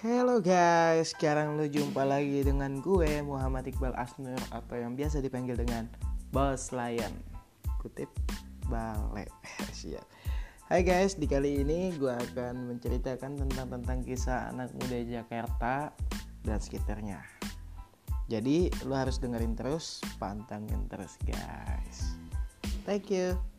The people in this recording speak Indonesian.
Hello guys, sekarang lu jumpa lagi dengan gue Muhammad Iqbal Asnur atau yang biasa dipanggil dengan Boss Lion. Kutip balik. Siap. Hai guys, di kali ini gue akan menceritakan tentang tentang kisah anak muda Jakarta dan sekitarnya. Jadi lu harus dengerin terus, pantangin terus guys. Thank you.